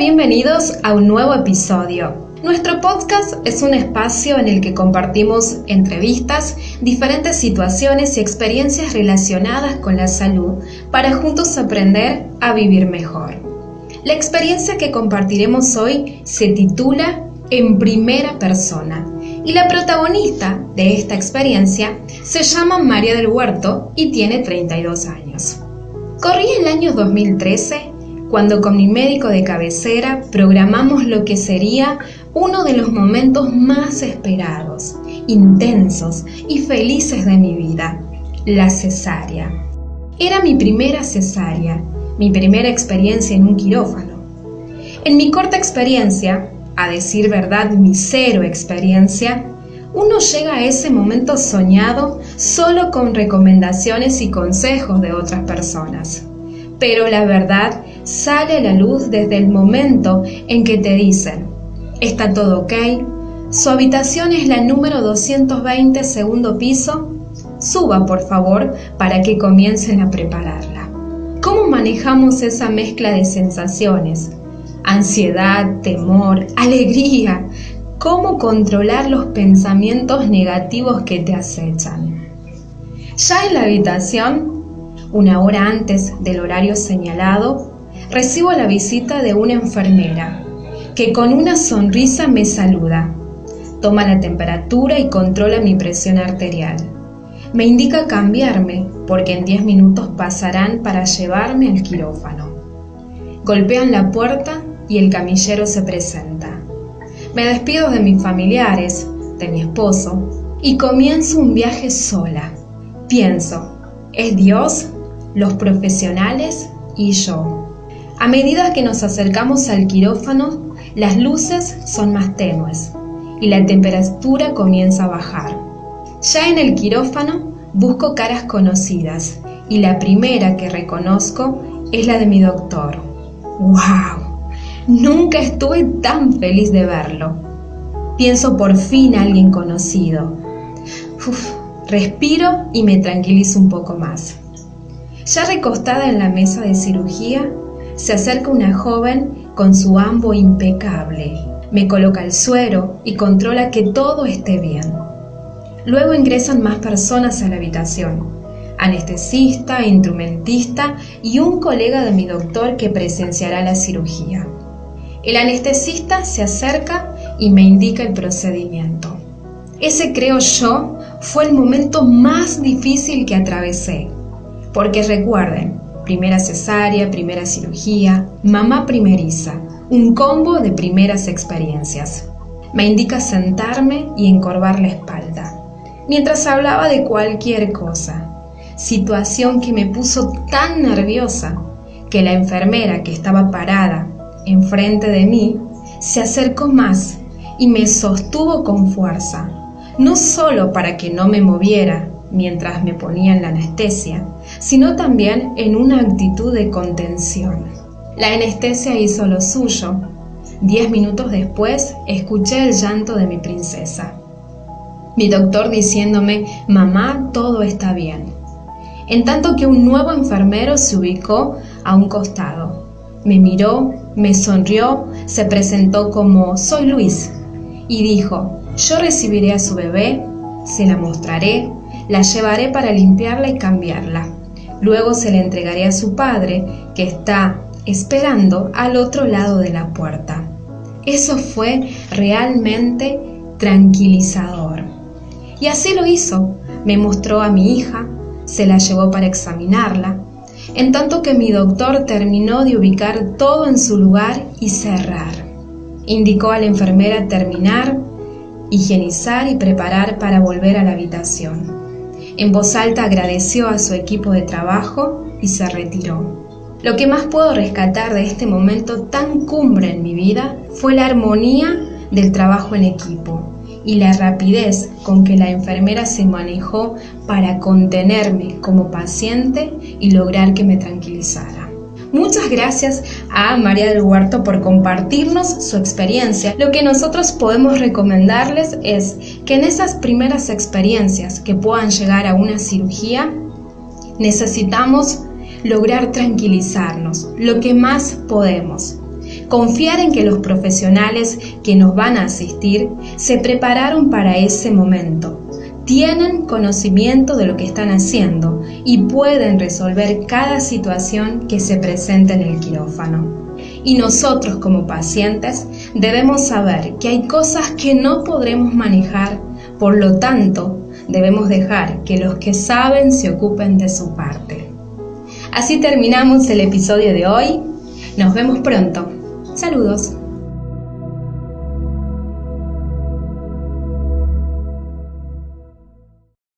bienvenidos a un nuevo episodio. Nuestro podcast es un espacio en el que compartimos entrevistas, diferentes situaciones y experiencias relacionadas con la salud para juntos aprender a vivir mejor. La experiencia que compartiremos hoy se titula En primera persona y la protagonista de esta experiencia se llama María del Huerto y tiene 32 años. Corría el año 2013 cuando con mi médico de cabecera programamos lo que sería uno de los momentos más esperados, intensos y felices de mi vida, la cesárea. Era mi primera cesárea, mi primera experiencia en un quirófano. En mi corta experiencia, a decir verdad mi cero experiencia, uno llega a ese momento soñado solo con recomendaciones y consejos de otras personas. Pero la verdad sale a la luz desde el momento en que te dicen, está todo ok, su habitación es la número 220 segundo piso, suba por favor para que comiencen a prepararla. ¿Cómo manejamos esa mezcla de sensaciones? Ansiedad, temor, alegría. ¿Cómo controlar los pensamientos negativos que te acechan? Ya en la habitación, una hora antes del horario señalado, recibo la visita de una enfermera que con una sonrisa me saluda. Toma la temperatura y controla mi presión arterial. Me indica cambiarme porque en 10 minutos pasarán para llevarme al quirófano. Golpean la puerta y el camillero se presenta. Me despido de mis familiares, de mi esposo, y comienzo un viaje sola. Pienso, ¿es Dios, los profesionales y yo? A medida que nos acercamos al quirófano, las luces son más tenues y la temperatura comienza a bajar. Ya en el quirófano busco caras conocidas y la primera que reconozco es la de mi doctor. ¡Wow! Nunca estuve tan feliz de verlo. Pienso por fin a alguien conocido. respiro y me tranquilizo un poco más. Ya recostada en la mesa de cirugía, se acerca una joven con su ambo impecable. Me coloca el suero y controla que todo esté bien. Luego ingresan más personas a la habitación. Anestesista, instrumentista y un colega de mi doctor que presenciará la cirugía. El anestesista se acerca y me indica el procedimiento. Ese creo yo fue el momento más difícil que atravesé, porque recuerden, primera cesárea, primera cirugía, mamá primeriza, un combo de primeras experiencias. Me indica sentarme y encorvar la espalda, mientras hablaba de cualquier cosa, situación que me puso tan nerviosa que la enfermera que estaba parada enfrente de mí se acercó más y me sostuvo con fuerza, no solo para que no me moviera, mientras me ponían la anestesia, sino también en una actitud de contención. La anestesia hizo lo suyo. Diez minutos después escuché el llanto de mi princesa. Mi doctor diciéndome, mamá, todo está bien. En tanto que un nuevo enfermero se ubicó a un costado. Me miró, me sonrió, se presentó como, soy Luis, y dijo, yo recibiré a su bebé, se la mostraré, la llevaré para limpiarla y cambiarla. Luego se la entregaré a su padre, que está esperando al otro lado de la puerta. Eso fue realmente tranquilizador. Y así lo hizo. Me mostró a mi hija, se la llevó para examinarla, en tanto que mi doctor terminó de ubicar todo en su lugar y cerrar. Indicó a la enfermera terminar, higienizar y preparar para volver a la habitación. En voz alta agradeció a su equipo de trabajo y se retiró. Lo que más puedo rescatar de este momento tan cumbre en mi vida fue la armonía del trabajo en equipo y la rapidez con que la enfermera se manejó para contenerme como paciente y lograr que me tranquilizara. Muchas gracias a María del Huerto por compartirnos su experiencia. Lo que nosotros podemos recomendarles es que en esas primeras experiencias que puedan llegar a una cirugía, necesitamos lograr tranquilizarnos lo que más podemos. Confiar en que los profesionales que nos van a asistir se prepararon para ese momento, tienen conocimiento de lo que están haciendo y pueden resolver cada situación que se presente en el quirófano. Y nosotros como pacientes debemos saber que hay cosas que no podremos manejar, por lo tanto debemos dejar que los que saben se ocupen de su parte. Así terminamos el episodio de hoy. Nos vemos pronto. Saludos.